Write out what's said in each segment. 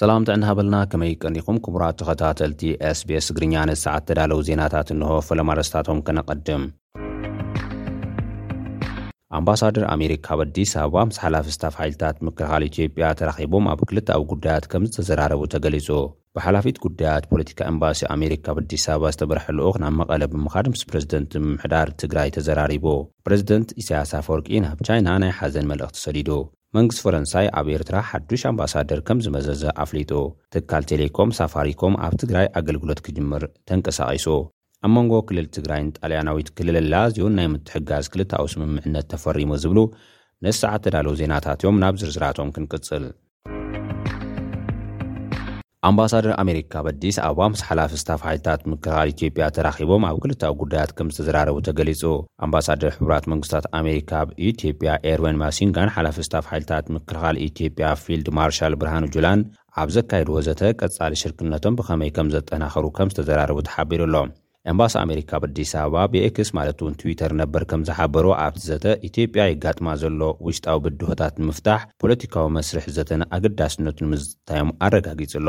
ሰላም ጥዕና ሃበልና ከመይ ቀኒኹም ክቡራት ተኸታተልቲ SBS ትግርኛ ነዚ ሰዓት ተዳለዉ ዜናታት እንሆ ፈለማ ኣርእስታቶም ከነቐድም ኣምባሳደር ኣሜሪካ ኣብ ኣዲስ ኣበባ ምስ ሓላፊ ስታፍ ሓይልታት ምክልኻል ኢትዮጵያ ተራኺቦም ኣብ ክልተኣዊ ጉዳያት ከም ዝተዘራረቡ ተገሊጹ። ብሓላፊት ጉዳያት ፖለቲካ ኤምባሲ ኣሜሪካ ኣብ ኣዲስ ኣበባ ዝተመርሐ ልኡኽ ናብ መቐለ ብምኻድ ምስ ፕረዚደንት ምምሕዳር ትግራይ ተዘራሪቡ። ፕረዚደንት ኢሳያስ ኣፈወርቂ ናብ ቻይና ናይ ሓዘን መልእኽቲ ሰዲዱ። መንግስቲ ፈረንሳይ ኣብ ኤርትራ ሓዱሽ ኣምባሳደር ከምዝመዘዘ ኣፍሊጡ። ትካል ቴሌኮም ሳፋሪኮም ኣብ ትግራይ ኣገልግሎት ክጅምር ተንቀሳቒሱ። ኣብ መንጎ ክልል ትግራይን ጣልያናዊት ክልል ላዝዮን ናይ ምትሕግጋዝ ክልተኣዊ ስምምዕነት ተፈሪሙ ዝብሉ ነዚ ሰዓት ተዳለዉ ዜናታት እዮም። ናብ ዝርዝራቶም ክንቅጽል። ኣምባሳደር ኣሜሪካ ኣብ ኣዲስ ኣበባ ምስ ሓላፊ ስታፍ ሓይልታት ምክልኻል ኢትዮጵያ ተራኺቦም ኣብ ክልተኣዊ ጉዳያት ከም ዝተዘራረቡ ተገሊጹ። ኣምባሳደር ሕቡራት መንግስታት ኣሜሪካ ኣብ ኢትዮጵያ ኤርዌን ማሲንጋን ሓላፊ ስታፍ ሓይልታት ምክልኻል ኢትዮጵያ ፊልድ ማርሻል ብርሃኑ ጁላን ኣብ ዘካየድዎ ዘተ ቀፃሊ ሽርክነቶም ብኸመይ ከም ዘጠናኽሩ ከም ዝተዘራረቡ ተሓቢሩ ኣሎ። ኤምባሲ ኣሜሪካ ኣብ ኣዲስ ኣበባ ብኤክስ ማለት እውን ትዊተር ነበር ከም ዝሓበሮ ኣብቲ ዘተ ኢትዮጵያ የጋጥማ ዘሎ ውሽጣዊ ብድሆታት ንምፍታሕ ፖለቲካዊ መስርሕ ዘተን ኣገዳስነቱን ምዝትታዮም ኣረጋጊፁ ኣሎ።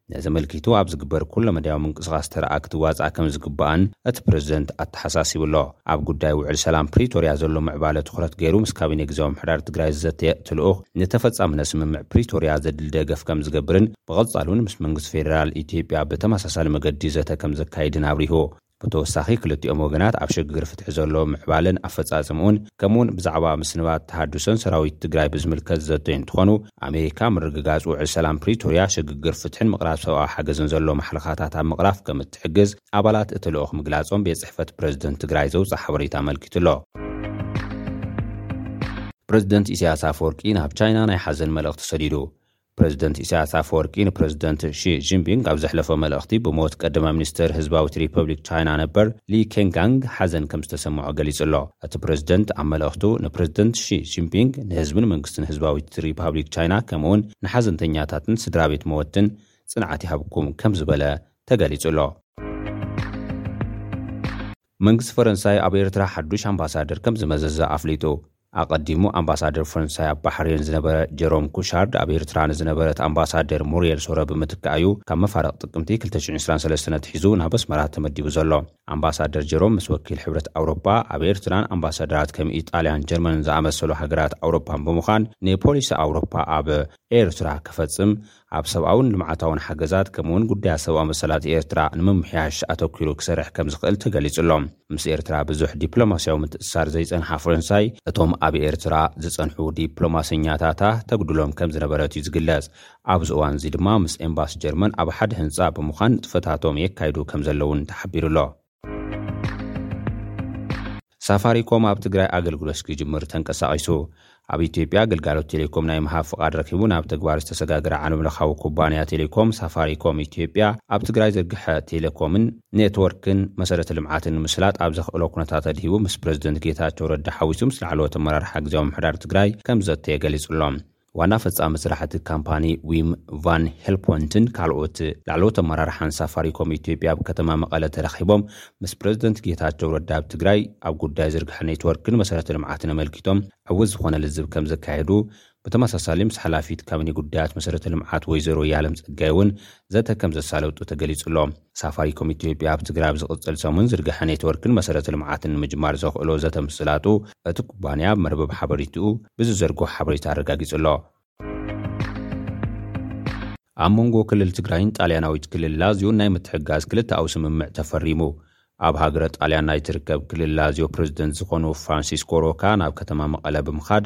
ነዚ ኣመልኪቱ ኣብ ዝግበር ኩለመዳያዊ ምንቅስቓስ ተራኣ ክትዋፅኣ ከምዝግባእን እቲ ፕረዚደንት ኣተሓሳሲቡ ኣሎ። ኣብ ጉዳይ ውዕል ሰላም ፕሪቶርያ ዘሎ ምዕባለ ትኹረት ገይሩ ምስ ካቢኔ ግዝያዊ ምምሕዳር ትግራይ ዝዘተየ እቲ ልኡኽ፣ ንተፈፃምነት ስምምዕ ፕሪቶርያ ዘድሊ ደገፍ ከምዝገብርን ብቐፃሊ እውን ምስ መንግስቲ ፌደራል ኢትዮጵያ ብተመሳሳሊ መገዲ ዘተ ከምዘካይድን ኣብሪሁ። ብተወሳኺ ክልቲኦም ወገናት ኣብ ሽግግር ፍትሒ ዘሎ ምዕባለን ኣፈፃፅምኡን ከምኡ ውን ብዛዕባ ምስንባት ተሃድሶን ሰራዊት ትግራይ ብዝምልከት ዝዘተዩ እንትኾኑ ኣሜሪካ ምርግጋፅ ውዕል ሰላም ፕሪቶርያ፣ ሽግግር ፍትሒን ምቕራብ ሰብኣዊ ሓገዝን ዘሎ ማሕለኻታት ኣብ ምቕራፍ ከምእትሕግዝ ኣባላት እቲ ልኡኽ ምግላፆም ቤት ፅሕፈት ፕረዚደንት ትግራይ ዘውፅኣ ሓበሬታ ኣመልኪቱ ኣሎ። ፕረዚደንት ኢሳያስ ኣፈወርቂ ናብ ቻይና ናይ ሓዘን መልእኽቲ ሰዲዱ። ፕረዚደንት ኢሳያስ ኣፈወርቂ ንፕረዚደንት ሺ ጂንፒንግ ኣብ ዘሕለፎ መልእኽቲ፣ ብሞት ቀዳማይ ሚኒስተር ህዝባዊት ሪፐብሊክ ቻይና ነበር ሊ ኬንጋንግ ሓዘን ከምዝተሰምዖ ገሊጹ'ሎ። እቲ ፕረዚደንት ኣብ መልእኽቱ፣ ንፕረዚደንት ሺ ጂንፒንግ፣ ንህዝብን መንግስትን ህዝባዊት ሪፐብሊክ ቻይና ከምኡ'ውን ንሓዘንተኛታትን ስድራቤት መወትን ጽንዓት ይሃብኩም ከምዝበለ ተገሊጹ'ሎ። መንግስቲ ፈረንሳይ ኣብ ኤርትራ ሓዱሽ ኣምባሳደር ከም ዝመዘዘ ኣፍሊጡ። ኣቐዲሙ ኣምባሳደር ፈረንሳይ ኣብ ባሕሬን ዝነበረ ጀሮም ኩሻርድ ኣብ ኤርትራ ንዝነበረት ኣምባሳደር ሙርየል ሶረ ብምትካእ እዩ ካብ መፋርቕ ጥቅምቲ ክልተ ሽሕን ዕስራን ሰለስተን ኣትሒዙ ናብ ኣስመራ ተመዲቡ ዘሎ። ኣምባሳደር ጀሮም ምስ ወኪል ሕብረት ኣውሮጳ ኣብ ኤርትራን ኣምባሳደራት ከም ኢጣልያን ጀርመንን ዝኣመሰሉ ሃገራት ኣውሮጳን ብምዃን ንፖሊሲ ኣውሮጳ ኣብ ኤርትራ ክፈጽም ኣብ ሰብኣውን ልምዓታውን ሓገዛት ከምኡ'ውን ጉዳያት ሰብኣዊ መሰላት ኤርትራ ንምምሕያሽ ኣተኲሩ ክሰርሕ ከም ዝኽእል ተገሊጹ'ሎ። ምስ ኤርትራ ብዙሕ ዲፕሎማስያዊ ምትእስሳር ዘይጸንሓ ፈረንሳይ፣ እቶም ኣብ ኤርትራ ዝጸንሑ ዲፕሎማሰኛታታ ተጉድሎም ከም ዝነበረት'ዩ ዝግለጽ። ኣብዚ እዋን'ዚ ድማ ምስ ኤምባሲ ጀርመን ኣብ ሓደ ህንጻ ብምዃን ንጥፈታቶም የካይዱ ከም ዘለዉን ተሓቢሩ'ሎ። ሳፋሪኮም ኣብ ትግራይ ኣገልግሎት ክጅምር ተንቀሳቒሱ። ኣብ ኢትዮጵያ ግልጋሎት ቴሌኮም ናይ ምሃብ ፍቓድ ረኺቡ ናብ ተግባር ዝተሰጋገረ ዓለምለኻዊ ኩባንያ ቴሌኮም ሳፋሪኮም ኢትዮጵያ ኣብ ትግራይ ዝርግሐ ቴሌኮምን ኔትወርክን መሰረተ ልምዓትን ንምስላጥ ኣብ ዘኽእሎ ኩነታት ኣድሂቡ ምስ ፕረዚደንት ጌታቸው ረዳ ሓዊሱ ምስ ላዕለዎት ኣመራርሓ ግዝያዊ ምምሕዳር ትግራይ ከምዝዘተየ ገሊፁ'ሎ። ዋና ፈፃሚ ስራሕ እቲ ካምፓኒ ዊም ቫን ሄልፖንትን ካልኦት ላዕለዎት ኣመራርሓን ሳፋሪኮም ኢትዮጵያ ኣብ ከተማ መቐለ ተረኺቦም ምስ ፕረዚደንት ጌታቸው ረዳ ኣብ ትግራይ ኣብ ጉዳይ ዝርግሐ ኔትወርክን መሰረተ ልምዓትን ኣመልኪቶም ዕውት ዝኾነ ልዝብ ከምዘካየዱ ብተመሳሳሊ ምስ ሓላፊት ካቢኔ ጉዳያት መሰረተ ልምዓት ወይዘሮ የዓለም ፀጋይ እውን ዘተ ከምዘሳለጡ ተገሊፁ ኣሎ። ሳፋሪኮም ኢትዮጵያ ኣብ ትግራይ ኣብ ዝቕፅል ሰሙን ዝርገሐ ኔትወርክን መሰረተ ልምዓትን ንምጅማር ዘኽእሎ ዘተ ምስላጡ እቲ ኩባንያ ኣብ መርበብ ሓበሬትኡ ብዝዘርግሖ ሓበሬታ ኣረጋጊፁ ኣሎ። ኣብ መንጎ ክልል ትግራይን ጣልያናዊት ክልል ላዝዮን ናይ ምትሕግጋዝ ክልተኣዊ ስምምዕ ተፈሪሙ። ኣብ ሃገረ ጣልያን ናይ ትርከብ ክልል ላዝዮ ፕረዚደንት ዝኾኑ ፍራንሲስኮ ሮካ ናብ ከተማ መቐለ ብምኻድ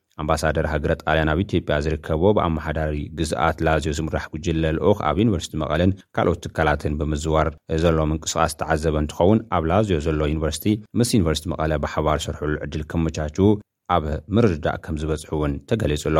ኣምባሳደር ሃገረ ጣልያን ኣብ ኢትዮጵያ ዝርከቦ ብኣመሓዳሪ ግዝኣት ላዝዮ ዝምራሕ ጉጅለ ልኡኽ ኣብ ዩኒቨርሲቲ መቐለን ካልኦት ትካላትን ብምዝዋር ዘሎ ምንቅስቓስ ዝተዓዘበ እንትኸውን ኣብ ላዝዮ ዘሎ ዩኒቨርሲቲ ምስ ዩኒቨርሲቲ መቐለ ብሓባር ዝሰርሕሉ ዕድል ከመቻችዉ ኣብ ምርድዳእ ከምዝበፅሑ እውን ተገሊፁ ኣሎ።